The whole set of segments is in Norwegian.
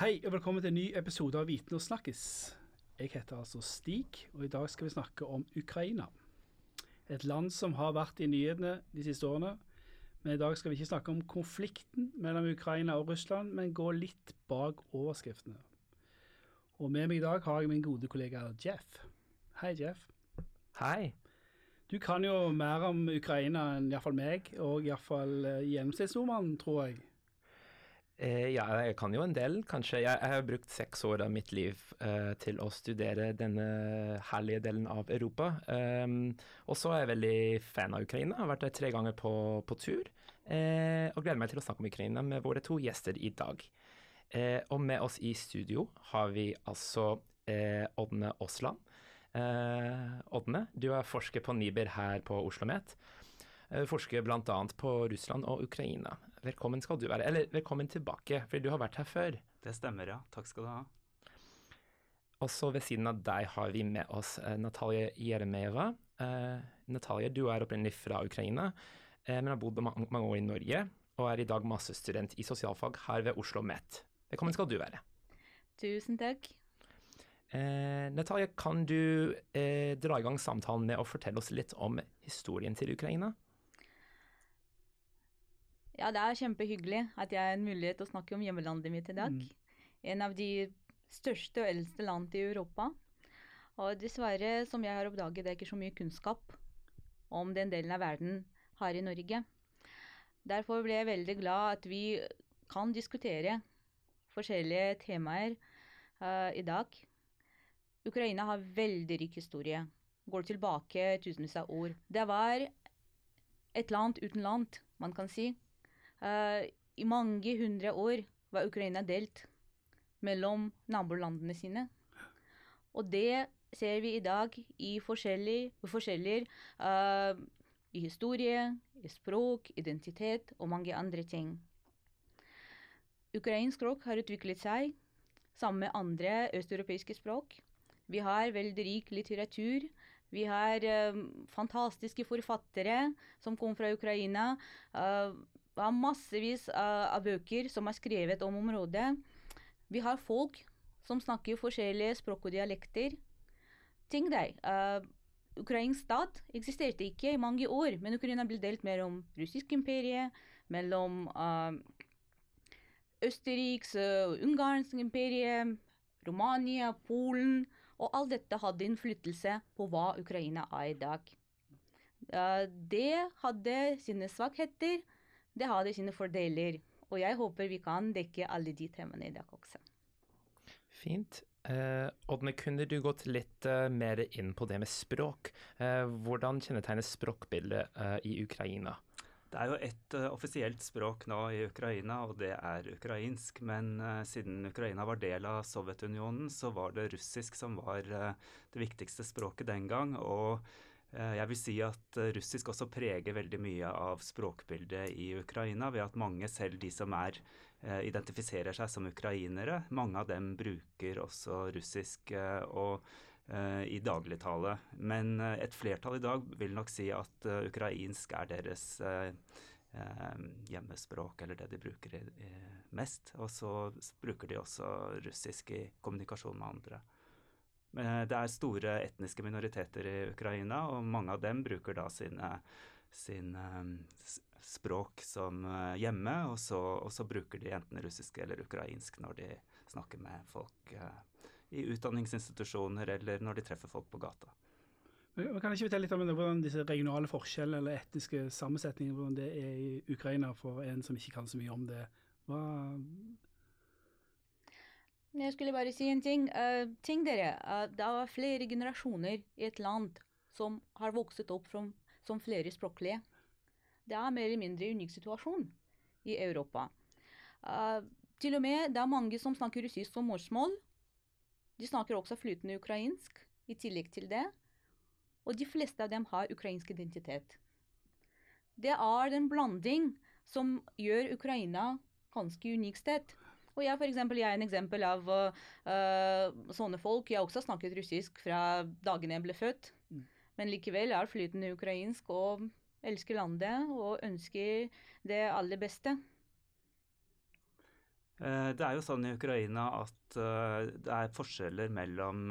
Hei og velkommen til en ny episode av Viten og snakkes. Jeg heter altså Stig, og i dag skal vi snakke om Ukraina. Et land som har vært i nyhetene de siste årene. Men i dag skal vi ikke snakke om konflikten mellom Ukraina og Russland, men gå litt bak overskriftene. Og med meg i dag har jeg min gode kollega Jeff. Hei, Jeff. Hei. Du kan jo mer om Ukraina enn iallfall meg, og iallfall uh, gjennomsnittsnordmannen, tror jeg. Eh, ja, jeg kan jo en del, kanskje. Jeg, jeg har brukt seks år av mitt liv eh, til å studere denne herlige delen av Europa. Um, og så er jeg veldig fan av Ukraina. Jeg har vært der tre ganger på, på tur. Eh, og gleder meg til å snakke om Ukraina med våre to gjester i dag. Eh, og med oss i studio har vi altså Ådne Aasland. Ådne, du er forsker på NIBR her på Oslo OsloMet. Eh, forsker bl.a. på Russland og Ukraina. Velkommen skal du være. Eller velkommen tilbake, fordi du har vært her før. Det stemmer, ja. Takk skal du ha. Også ved siden av deg har vi med oss Natalia Natalie Jeremeva. Uh, Natalia, du er opprinnelig fra Ukraina, uh, men har bodd mange, mange, år i Norge og er i dag masterstudent i sosialfag her ved Oslo MET. Velkommen skal du være. Tusen takk. Natalie, kan du dra i gang samtalen med å fortelle oss litt om historien til Ukraina? Ja, det er kjempehyggelig at jeg har en mulighet til å snakke om hjemmelandet mitt i dag. Mm. En av de største og eldste land i Europa. Og dessverre, som jeg har oppdaget, det er ikke så mye kunnskap om den delen av verden har i Norge. Derfor ble jeg veldig glad at vi kan diskutere forskjellige temaer uh, i dag. Ukraina har veldig rik historie. Går tilbake tusenvis av år. Det var et land uten land, man kan si. Uh, I mange hundre år var Ukraina delt mellom nabolandene sine. Og det ser vi i dag i forskjeller, forskjeller uh, i historie, i språk, identitet og mange andre ting. Ukrainsk språk har utviklet seg sammen med andre østeuropeiske språk. Vi har veldig rik litteratur. Vi har uh, fantastiske forfattere som kom fra Ukraina. Uh, vi har massevis av bøker som er skrevet om området. Vi har folk som snakker forskjellige språk og dialekter. Tenk deg, uh, ukrainsk stat eksisterte ikke i mange år, men Ukraina ble delt mellom russisk imperie, mellom uh, Østerriks og uh, ungarsk imperie, Romania, Polen, og alt dette hadde innflytelse på hva Ukraina er i dag. Uh, det hadde sine svakheter, det har det sine fordeler. Og jeg håper vi kan dekke alle de temaene i dag også. Fint. Eh, Ådne, kunne du gått litt eh, mer inn på det med språk? Eh, hvordan kjennetegnes språkbildet eh, i Ukraina? Det er jo ett uh, offisielt språk nå i Ukraina, og det er ukrainsk. Men uh, siden Ukraina var del av Sovjetunionen, så var det russisk som var uh, det viktigste språket den gang. Og Eh, jeg vil si at eh, russisk også preger veldig mye av språkbildet i Ukraina, ved at mange, selv de som er, eh, identifiserer seg som ukrainere, mange av dem bruker også russisk og, i dagligtale. Men et flertall i dag vil nok si at ukrainsk er deres hjemmespråk, eller det de bruker mest. Og så bruker de også russisk i kommunikasjon med andre. Eh, det er store etniske minoriteter i Ukraina, og mange av dem bruker da sine, sine språk som eh, hjemme, og så, og så, bruker de enten russisk eller ukrainsk når de snakker med folk eh, i utdanningsinstitusjoner eller når de treffer folk på gata. Men kan ikke fortelle litt om hvordan disse regionale forskjellene eller etniske sammensetninger hvordan det er i Ukraina for en som ikke kan så mye om det? Hva jeg skulle bare si en ting. Uh, ting dere, uh, det er flere generasjoner i et land som har vokst opp som, som flerspråklige. Det er mer eller mindre unik situasjon i Europa. Uh, til og med det er mange som snakker russisk som morsmål. De snakker også flytende ukrainsk i tillegg til det. Og de fleste av dem har ukrainsk identitet. Det er en blanding som gjør Ukraina ganske unikt sted. Og jeg, for eksempel, jeg er en eksempel av uh, sånne folk. Jeg har også snakket russisk fra dagene jeg ble født. Mm. Men likevel er flytende ukrainsk og elsker landet og ønsker det aller beste. Det er jo sånn i Ukraina at det er forskjeller mellom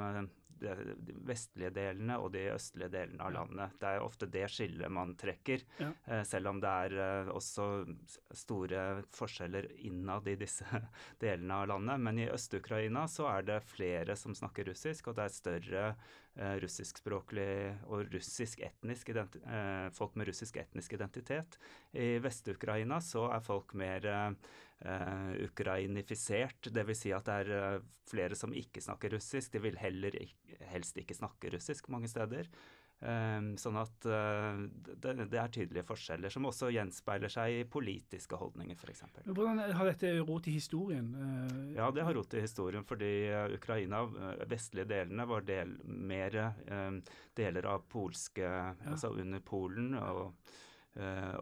de vestlige delene og de østlige delene av landet. Det er ofte det skillet man trekker, ja. Eh, selv om det er eh, også store forskjeller innad i disse delene av landet. Men i Øst-Ukraina så er det flere som snakker russisk, og det er større eh, russiskspråklig og russisk etnisk folk med russisk etnisk identitet. I Vest-Ukraina så er folk mer uh, ukrainifisert. Dvs. Si at det er uh, flere som ikke snakker russisk. De vil heller helst ikke snakke russisk mange steder. Um, sånn at uh, det, det, er tydelige forskjeller, som også gjenspeiler seg i politiske holdninger, f.eks. Hvordan har dette rot i historien? Uh, ja, det har rot i historien fordi Ukraina, vestlige delene, var del, mer deler av polske ja. Altså under Polen. og Eh,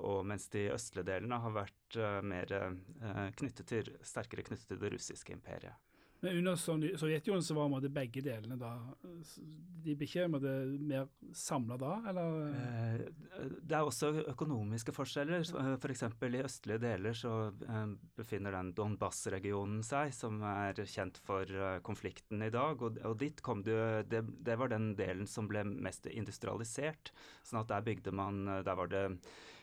og mens de østlige delene har vært eh, mer eh, knyttet til, sterkere knyttet til det russiske imperiet. Men under Sovjetunionen så var det begge delene da De ble ikke det, mer samla da, eller? Det er også økonomiske forskjeller. F.eks. For i østlige deler så befinner den Donbas-regionen seg, som er kjent for konflikten i dag. Og dit kom det, det, det var den delen som ble mest industrialisert. sånn at der bygde man Der var det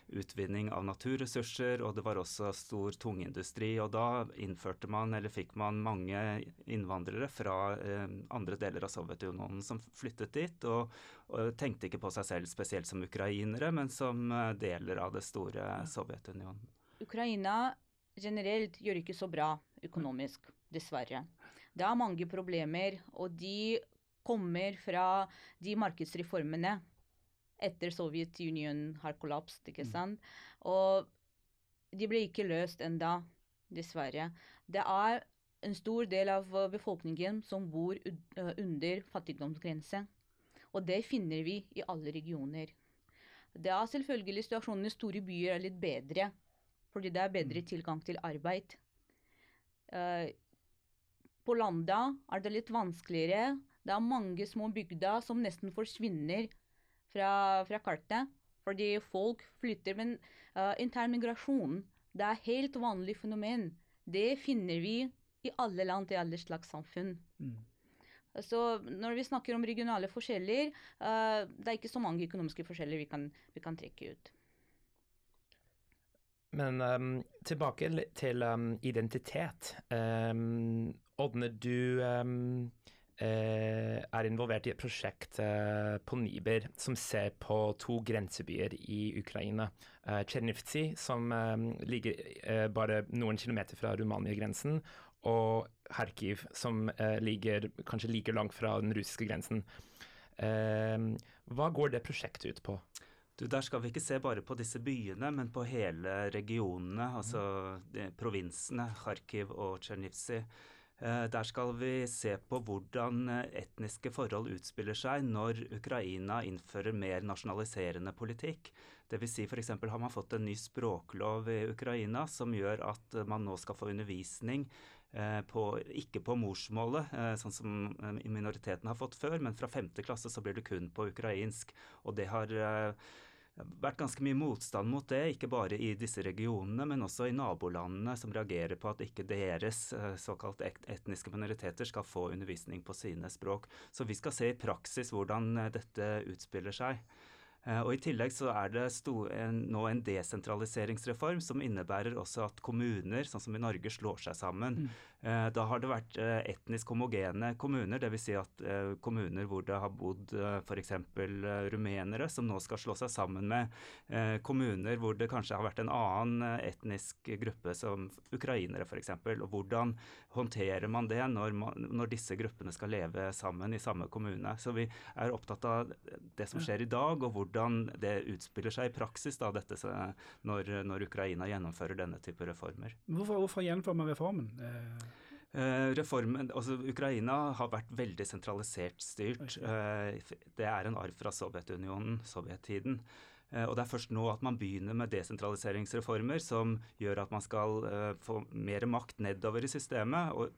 utvinning av naturressurser, og det var også stor tungindustri. Og da innførte man, eller fikk man mange innvandrere fra eh, andre deler av Sovjetunionen som flyttet dit, og, og, tenkte ikke på seg selv spesielt som ukrainere, men som eh, deler av det store Sovjetunionen. Ukraina generelt gjør ikke så bra økonomisk, dessverre. Det er mange problemer, og de kommer fra de markedsreformene etter Sovjetunionen har kollapset. ikke mm. sant? Og de ble ikke løst enda, dessverre. Det er en stor del av befolkningen som bor under fattigdomsgrense. Og det finner vi i alle regioner. Det er selvfølgelig situasjonen i store byer er litt bedre, fordi det er bedre mm. tilgang til arbeid. Uh, på landet er det litt vanskeligere. Det er mange små bygder som nesten forsvinner fra, fra kartet. Fordi folk flytter. Men uh, intern migrasjon det er helt vanlig fenomen. Det finner vi i alle land, i alle slags samfunn. Mm. Så når vi snakker om regionale forskjeller, uh, det er ikke så mange økonomiske forskjeller vi kan, vi kan trekke ut. Men um, tilbake til um, identitet. Um, ordner du Eh, er involvert i et prosjekt eh, på Niber som ser på to grensebyer i Ukraina. Eh, Chernivtsi, som ligger bare noen kilometer fra Romania-grensen, og Kharkiv, som ligger kanskje like langt fra den russiske grensen. Hva går det prosjektet ut på? Du, Der skal vi ikke se bare på disse byene, men på hele regionene, altså de, provinsene Kharkiv og Chernivtsi. Eh, der skal vi se på hvordan eh, etniske forhold utspiller seg når Ukraina innfører mer nasjonaliserende politikk. Dvs. Si f.eks. har man fått en ny språklov i Ukraina som gjør at man nå skal få undervisning eh, på, ikke på morsmålet, sånn som minoriteten har fått før, men fra femte klasse så blir det kun på ukrainsk. Og det har vært ganske mye motstand mot det, ikke bare i disse regionene, men også i nabolandene, som reagerer på at ikke deres eh, såkalt etniske minoriteter skal få undervisning på sine språk. Så vi skal se i praksis hvordan eh, dette utspiller seg. Eh, og I tillegg så er det en, nå en desentraliseringsreform som innebærer også at kommuner, sånn som i Norge, slår seg sammen. Mm. Eh, da har det vært eh, etnisk homogene kommuner, dvs. Si at kommuner hvor det har bodd f.eks. rumenere, som nå skal slå seg sammen med kommuner hvor det kanskje har vært en annen etnisk gruppe, som ukrainere f.eks. Og hvordan håndterer man det når, man, når disse gruppene skal leve sammen i samme kommune? Så vi er opptatt av det som skjer i dag, og hvordan hvordan det utspiller seg i praksis da, dette, når, når, Ukraina gjennomfører denne type reformer. Hvorfor, hvorfor gjennomfører man reformen? Eh, eh reformen, altså Ukraina har vært veldig sentralisert styrt. Eh, det er en arv fra Sovjetunionen, sovjettiden. Og Det er først nå at man begynner med desentraliseringsreformer som gjør at man skal få mer makt nedover i systemet. og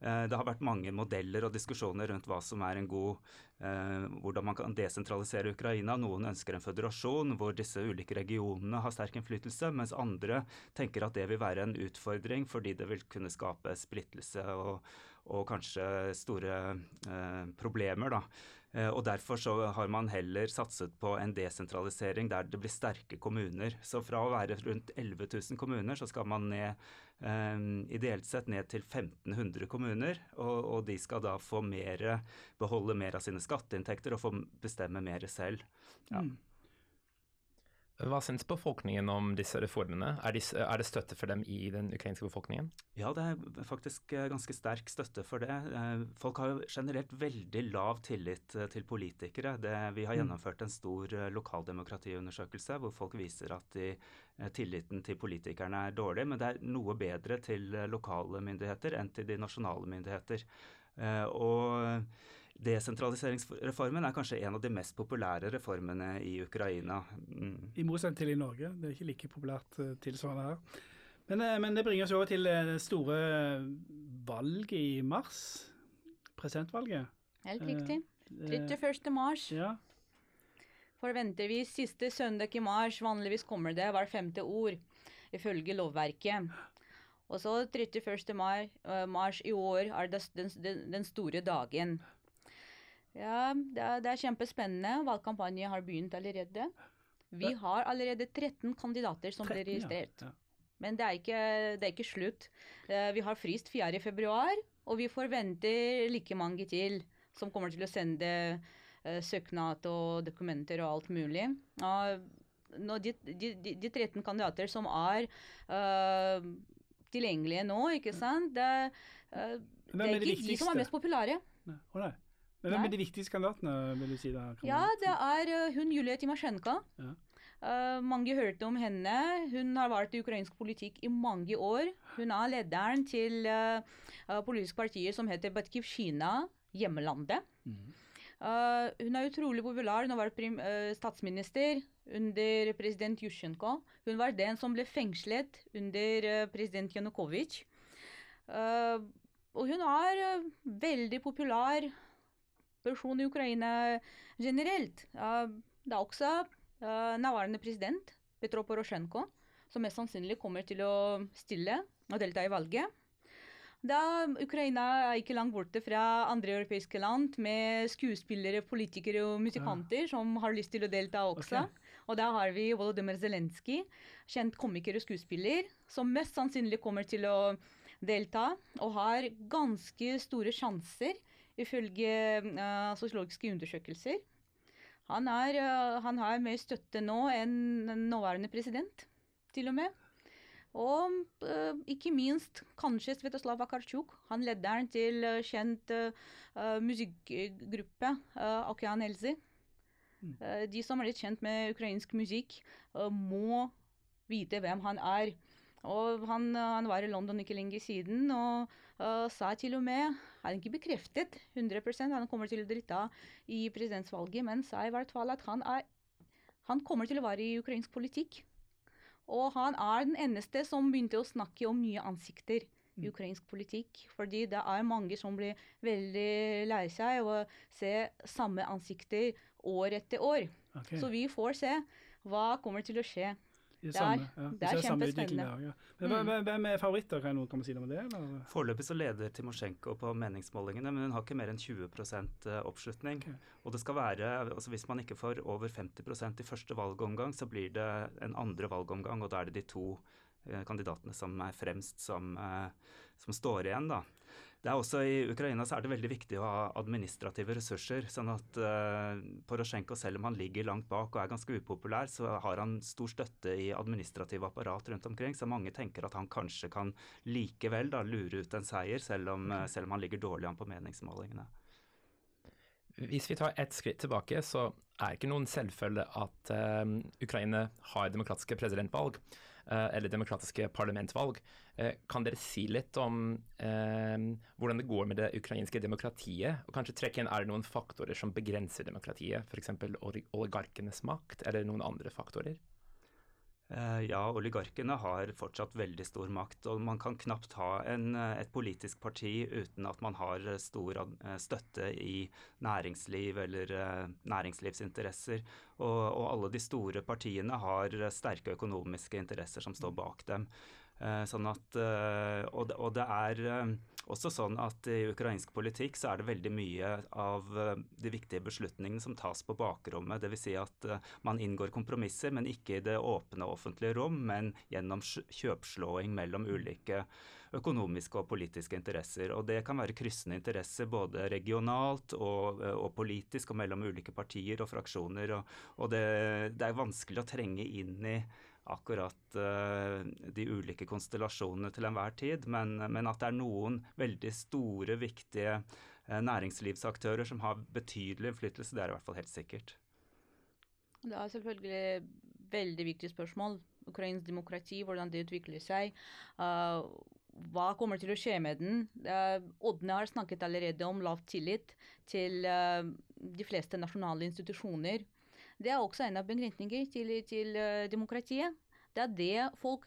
Det har vært mange modeller og diskusjoner rundt hva som er en god uh, hvordan man kan desentralisere Ukraina. Noen ønsker en føderasjon hvor disse ulike regionene har sterk innflytelse, mens andre tenker at det vil være en utfordring fordi det vil kunne skape splittelse og, og kanskje store problemer. da. Eh, og Derfor så har man heller satset på en desentralisering der det blir sterke kommuner. Så fra å være rundt 11 000 kommuner, så skal man ned um, ideelt sett ned til 1500 kommuner. Og, og, de skal da få mer, beholde mer av sine skatteinntekter og få bestemme mer selv. Ja. Mm. Hva syns befolkningen om disse reformene? Er, de, er, det støtte for dem i den ukrainske befolkningen? Ja, det er faktisk eh, ganske sterk støtte for det. Eh, folk har jo generelt veldig lav tillit eh, til politikere. Det, vi har mm. gjennomført en stor lokaldemokratiundersøkelse hvor folk viser at de, tilliten til politikerne er dårlig, men det er noe bedre til lokale myndigheter enn til de nasjonale myndigheter. Og Desentraliseringsreformen er kanskje en av de mest populære reformene i Ukraina. Mm. I motsetning til i Norge. Det er ikke like populært uh, tilsvarende her. Men, uh, men, det bringer oss over til det uh, store valget i mars. Presidentvalget. Helt riktig. 31. mars. Ja. Forventervis siste søndag i mars. Vanligvis kommer det hver femte ord, ifølge lovverket. Og så 31. mars i år er det den, den, den store dagen. Ja, det er, det er kjempespennende. Valgkampanjen har begynt allerede. Vi har allerede 13 kandidater som 13, blir registrert. Ja. Ja. Men det er, ikke, det er, ikke, slutt. Eh, vi har frist 4.2, og vi forventer like mange til som kommer til å sende uh, søknad og dokumenter og alt mulig. Og de, de, de, 13 kandidater som er uh, tilgjengelige nå, ikke sant, det, uh, det er ikke de som er mest populære. Nei. Men Hvem er de viktigste kandidatene, vil du si? da? Ja, det er uh, hun Julia Timasjenko. Ja. Uh, mange hørte om henne. Hun har vært i ukrainsk politikk i mange år. Hun er lederen til uh, politiske partier som heter Batkivsjina, hjemmelandet. Mm. Uh, hun er utrolig populær. Hun har vært prim, statsminister under president Jusjenko. Hun var den som ble fengslet under president Janukovitsj. og hun er veldig populær person i Ukraina generelt. Det er også nåværende president, Petro Porosjenko, som mest sannsynlig kommer til å stille og delta i valget. Da Ukraina er ikke langt borte fra andre europeiske land med skuespillere, politikere og musikanter ja. som har lyst til å delta også. Okay. Og da har vi Volodymyr Zelenskyj, kjent komiker og skuespiller, som mest sannsynlig kommer til å delta og har ganske store sjanser ifølge uh, sosiologiske undersøkelser. Han, er, uh, han, har mer støtte nå enn nåværende president, til og med. Og uh, ikke minst kanskje Svetoslav Akarchuk, han lederen til kjent musikkgruppe uh, Okean Elzi. Mm. de som er litt kjent med ukrainsk musikk, må vite hvem han er. Og han, han, var i London ikke lenge siden og uh, sa til og med Han ikke bekreftet 100% han kommer til å delta i presidentvalget, men sa i hvert fall at han, er, han kommer til å være i ukrainsk politikk. Og han er den eneste som begynte å snakke om nye ansikter i mm. ukrainsk politikk. Fordi det er mange som blir veldig lei seg å se samme ansikter år etter år. Okay. Så vi får se hva kommer til å skje det, samme, ja. det er kjempespennende. Ja. Men, mm. Hvem er favoritter? Kan noen komme og si noe om det? Eller? Foreløpig så leder Timosjenko på meningsmålingene, men hun har ikke mer enn 20 eh, oppslutning. Okay. Og det skal være, altså Hvis man ikke får over 50% i første valgomgang, så blir det en andre valgomgang, og da er det de to eh, kandidatene som er fremst, som, eh, som står igjen. da. Det er også I Ukraina så er det veldig viktig å ha administrative ressurser. sånn at uh, Porosjenko, selv om han ligger langt bak og er ganske upopulær, så har han stor støtte i administrative apparat rundt omkring. Så mange tenker at han kanskje kan likevel da lure ut en seier, selv om, uh, selv om han ligger dårlig an på meningsmålingene. Hvis vi tar ett skritt tilbake, så er det ikke noen selvfølge at uh, Ukraina har demokratiske presidentvalg. Eh, eller demokratiske parlamentvalg. Eh, kan dere si litt om eh, hvordan det går med det ukrainske demokratiet. Og kanskje trekke inn er det noen faktorer som begrenser demokratiet, f.eks. oligarkenes makt, eller noen andre faktorer? Eh, ja, oligarkene har fortsatt veldig stor makt. Og man kan knapt ha en, eh, et politisk parti uten at man har stor eh, støtte i næringsliv eller næringslivsinteresser. Og, og alle de store partiene har sterke økonomiske interesser som står bak dem. Sånn at, og, det, er også sånn at i ukrainsk politikk så er det veldig mye av eh, de viktige beslutningene som tas på bakrommet. Dvs. Si at eh, man inngår kompromisser, men ikke i det åpne offentlige rom, men gjennom kjøpslåing mellom ulike økonomiske og politiske interesser. Og det kan være kryssende interesser både regionalt og, eh, og politisk og mellom ulike partier og fraksjoner. Og, og det, det er vanskelig å trenge inn i akkurat uh, de ulike konstellasjonene til enhver tid, men, men, at det er noen veldig store, viktige uh, næringslivsaktører som har betydelig innflytelse, det er i hvert fall helt sikkert. Det er selvfølgelig veldig viktig spørsmål. Ukrainsk demokrati, hvordan det utvikler seg. Uh, hva kommer til å skje med den? Uh, Ådne har snakket allerede om lav tillit til uh, de fleste nasjonale institusjoner. Det er også en av begrensningene til, til uh, demokratiet. Det er det folk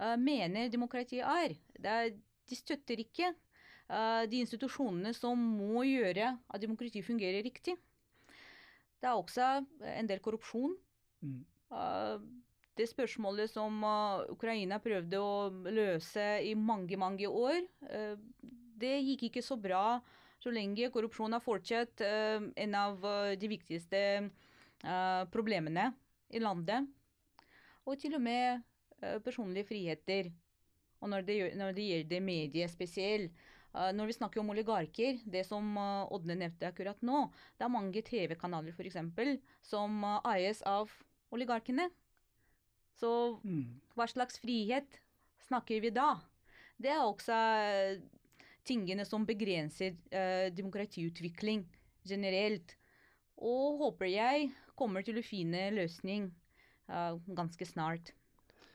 uh, mener demokratiet er. er. De støtter ikke uh, de institusjonene som må gjøre at demokratiet fungerer riktig. Det er også en del korrupsjon. Mm. det spørsmålet som Ukraina prøvde å løse i mange, mange år, det gikk ikke så bra så lenge korrupsjon har fortsatt en av de viktigste problemene i landet. Og til og med uh, personlige friheter. Og når det, når det gjelder medier spesielt. Uh, når vi snakker om oligarker, det som Ådne nevnte akkurat nå, det er mange TV-kanaler f.eks. som eies av oligarkene. Så mm. hva slags frihet snakker vi da? Det er også tingene som begrenser demokratiutvikling generelt. Og håper jeg kommer til å finne løsning uh, ganske snart.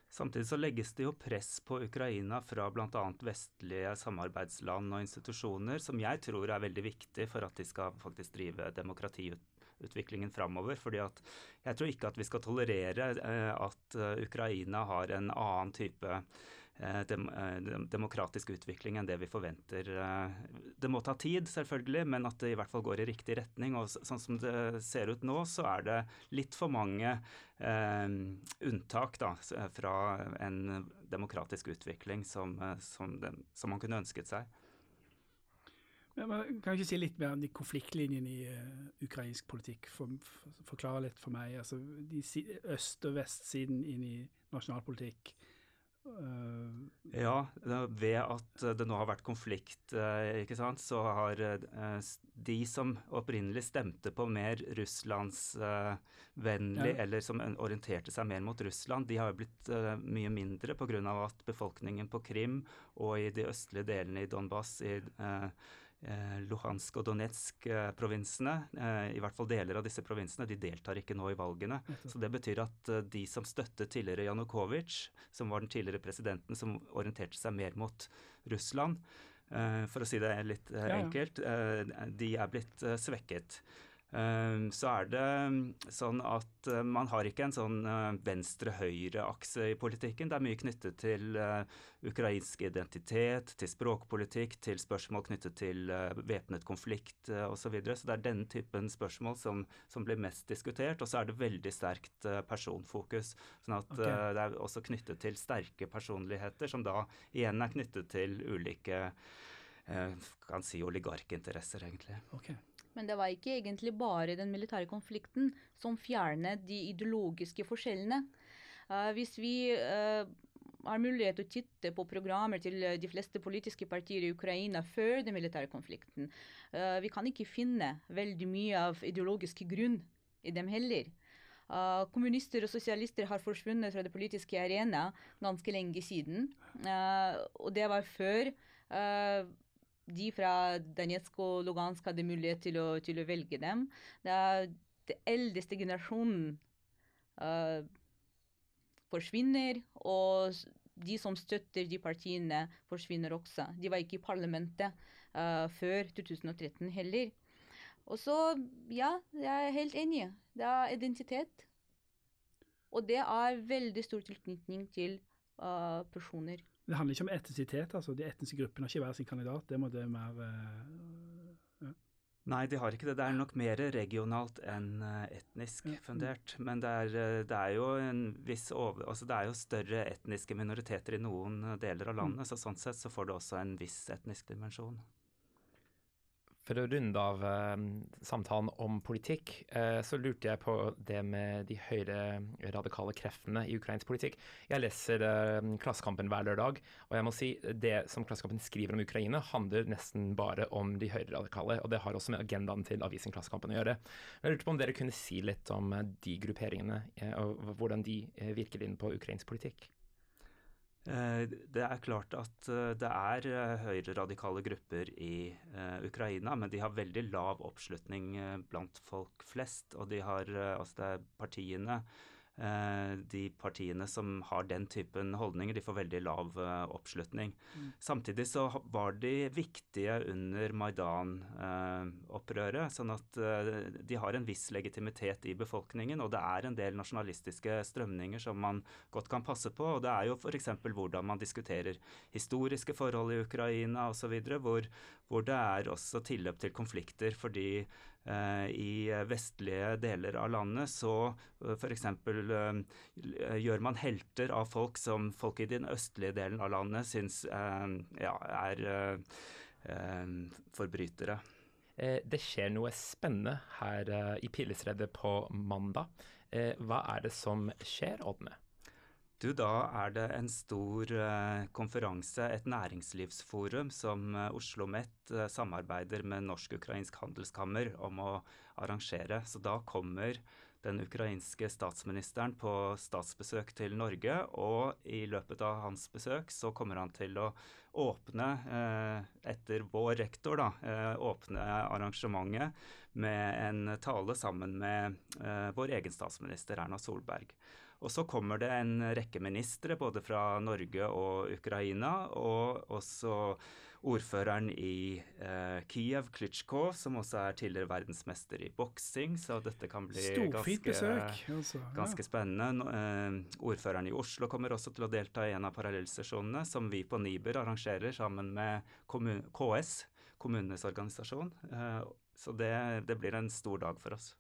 Samtidig så legges det jo press på Ukraina fra bl.a. vestlige samarbeidsland og institusjoner, som jeg tror er veldig viktig for at de skal faktisk drive demokratiutviklingen framover. fordi at jeg tror ikke at vi skal tolerere eh, at uh, Ukraina har en annen type Eh, dem, eh, demokratisk utvikling enn det vi forventer. Eh, det må ta tid, selvfølgelig, men at det i hvert fall går i riktig retning. Og sånn som det ser ut nå, så er det litt for mange eh, unntak da, fra en demokratisk utvikling som, som, den, som man kunne ønsket seg. Men, men, kan ikke si litt mer om de konfliktlinjene i uh, ukrainsk politikk? For, for, forklare litt for meg. altså de Øst- og vestsiden inn i nasjonalpolitikk. Eh, ja, ved at det nå har vært konflikt, eh, ikke sant, så har eh, de som opprinnelig stemte på mer russlandsvennlig, ja. eller som orienterte seg mer mot Russland, de har jo blitt mye mindre pga. at befolkningen på Krim og i de østlige delene i Donbas i Eh, Luhansk og Donetsk-provinsene, eh, i hvert fall deler av disse provinsene, de deltar ikke nå i valgene. Så det betyr at eh, de som støttet tidligere Janukovitsj, som var den tidligere presidenten som orienterte seg mer mot Russland, for å si det litt enkelt, de er blitt svekket. Ehm, så er det mm, sånn at eh, man har ikke en sånn eh, venstre-høyre-akse i politikken. Det er mye knyttet til eh, ukrainsk identitet, til språkpolitikk, til spørsmål knyttet til væpnet konflikt osv. Så, videre. så det er denne typen spørsmål som, som, blir mest diskutert. Og så er det veldig sterkt personfokus. sånn at okay. det er også knyttet til sterke personligheter, som da igjen er knyttet til ulike kan si oligarkinteresser, egentlig. Okay. Men det var ikke egentlig bare den militære konflikten som fjernet de ideologiske forskjellene. Uh, hvis vi uh, har mulighet til å titte på programmer til de fleste politiske partier i Ukraina før den militære konflikten, uh, vi kan ikke finne veldig mye av ideologisk grunn i dem heller. Uh, kommunister og sosialister har forsvunnet fra det politiske arena ganske lenge siden. Uh, og det var før uh, de fra Danetsk og Lugansk hadde mulighet til å, til å velge dem. Det er den eldste generasjonen uh, forsvinner, og de som støtter de partiene, forsvinner også. De var ikke i parlamentet uh, før 2013 heller. Og så, ja, jeg er helt enig. Det er identitet. Og det er veldig stor tilknytning til uh, personer. Det handler ikke om etnisitet, altså. De etniske gruppene har ikke hver sin kandidat. Det må det mer uh, ja. Nei, de har ikke det. Det er nok mer regionalt enn etnisk fundert. Men det er, det er, jo en viss over, altså det er jo større etniske minoriteter i noen deler av landet, mm. så sånn sett så får det også en viss etnisk dimensjon. For å runde av eh, samtalen om politikk, eh, så lurte jeg på det med de høyre-radikale kreftene i ukrainsk politikk. Jeg leser eh, Klassekampen hver lørdag, og jeg må si det som Klassekampen skriver om Ukraina, handler nesten bare om de høyre-radikale, og det har også med agendaen til avisen Klassekampen å gjøre. Jeg lurte på om dere kunne si litt om eh, de grupperingene, eh, og hvordan de eh, virker inn på ukrainsk politikk? Eh, det er klart at eh, det er eh, høyreradikale grupper i Ukraina, men de har veldig lav oppslutning blant folk flest. Og de har, altså det er partiene de partiene som har den typen holdninger, de får veldig lav uh, oppslutning. Mm. Samtidig så var de viktige under Maidan-opprøret, uh, sånn at de har en viss legitimitet i befolkningen. Og det er en del nasjonalistiske strømninger som man godt kan passe på. Og det er jo f.eks. hvordan man diskuterer historiske forhold i Ukraina osv., hvor, hvor det er også tilløp til konflikter fordi Eh, I vestlige deler av landet så uh, f.eks. gjør man helter av folk som folk i den østlige delen av landet syns eh, ja, er forbrytere. Det skjer noe spennende her i Pilestredet på mandag. Hva er det som skjer, Ådne? Du, da er det en stor eh, konferanse, et næringslivsforum, som eh, Oslo OsloMet eh, samarbeider med Norsk-ukrainsk handelskammer om å arrangere. Så da kommer den ukrainske statsministeren på statsbesøk til Norge, og i løpet av hans besøk så kommer han til å åpne, etter vår rektor, da, åpne arrangementet med en tale sammen med vår egen statsminister Erna Solberg. Og så kommer det en rekke ministre både fra Norge og Ukraina, og også ordføreren i eh, Kiev, Klitsjko, som også er tidligere verdensmester i boksing, så dette kan bli ganske, besøk, altså. ganske ja. spennende. Eh, ordføreren i Oslo kommer også til å delta i en av parallellsesjonene som vi på Niber arrangerer sammen med KS, kommunenes organisasjon. Eh, så det, det blir en stor dag for oss.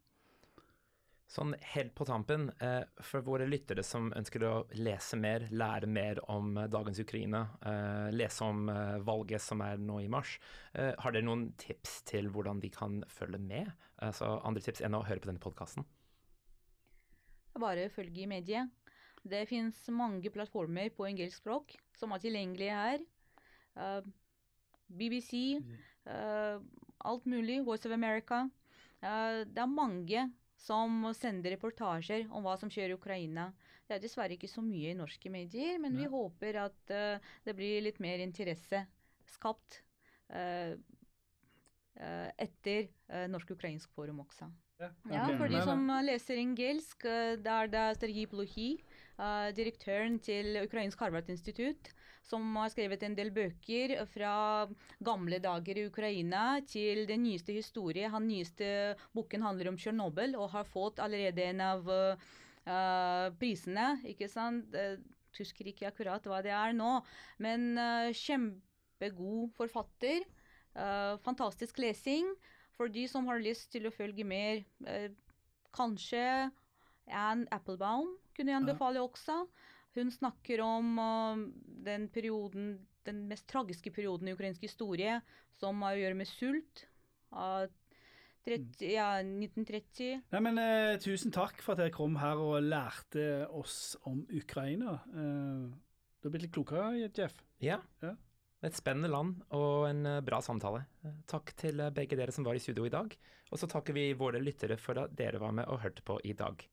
Sånn helt på tampen, eh, for våre lyttere som ønsker å lese mer, lære mer om eh, dagens Ukraina, eh, lese om valget som er nå i mars, har dere noen tips til hvordan de kan følge med? Altså andre tips enn å høre på denne podkasten? Bare følge i mediet. Det fins mange plattformer på engelsk språk som er tilgjengelige her. Uh, BBC, uh, alt mulig. Voice of America. Uh, det er mange som sender reportasjer om hva som skjer i Ukraina. Det er dessverre ikke så mye i norske medier, men vi håper at uh, det blir litt mer interesse skapt uh, uh, etter Norsk-ukrainsk forum også. Ja, okay. ja, For de som leser engelsk, det er det Sergij Pluhi, direktøren til Ukrainsk Harvard-institutt, som har skrevet en del bøker fra gamle dager i Ukraina til den nyeste historie. Han nyeste boken handler om Tsjernobyl og har fått allerede en av uh, prisene. ikke sant? Jeg husker ikke akkurat hva det er nå. Men uh, kjempegod forfatter. Uh, fantastisk lesing. For de som har lyst til å følge mer, kanskje Anne Applebaum kunne jeg anbefale også. Hun snakker om den perioden, den mest tragiske perioden i ukrainsk historie, som har å gjøre med sult. av 30, ja, 1930. Nei, men eh, Tusen takk for at dere kom her og lærte oss om Ukraina. Eh, du har blitt litt klokere, Jeff? Ja. ja. Et spennende land og en uh, bra samtale. Takk til begge dere som var i studio i dag. Og så takker vi våre lyttere for at dere var med og hørte på i dag.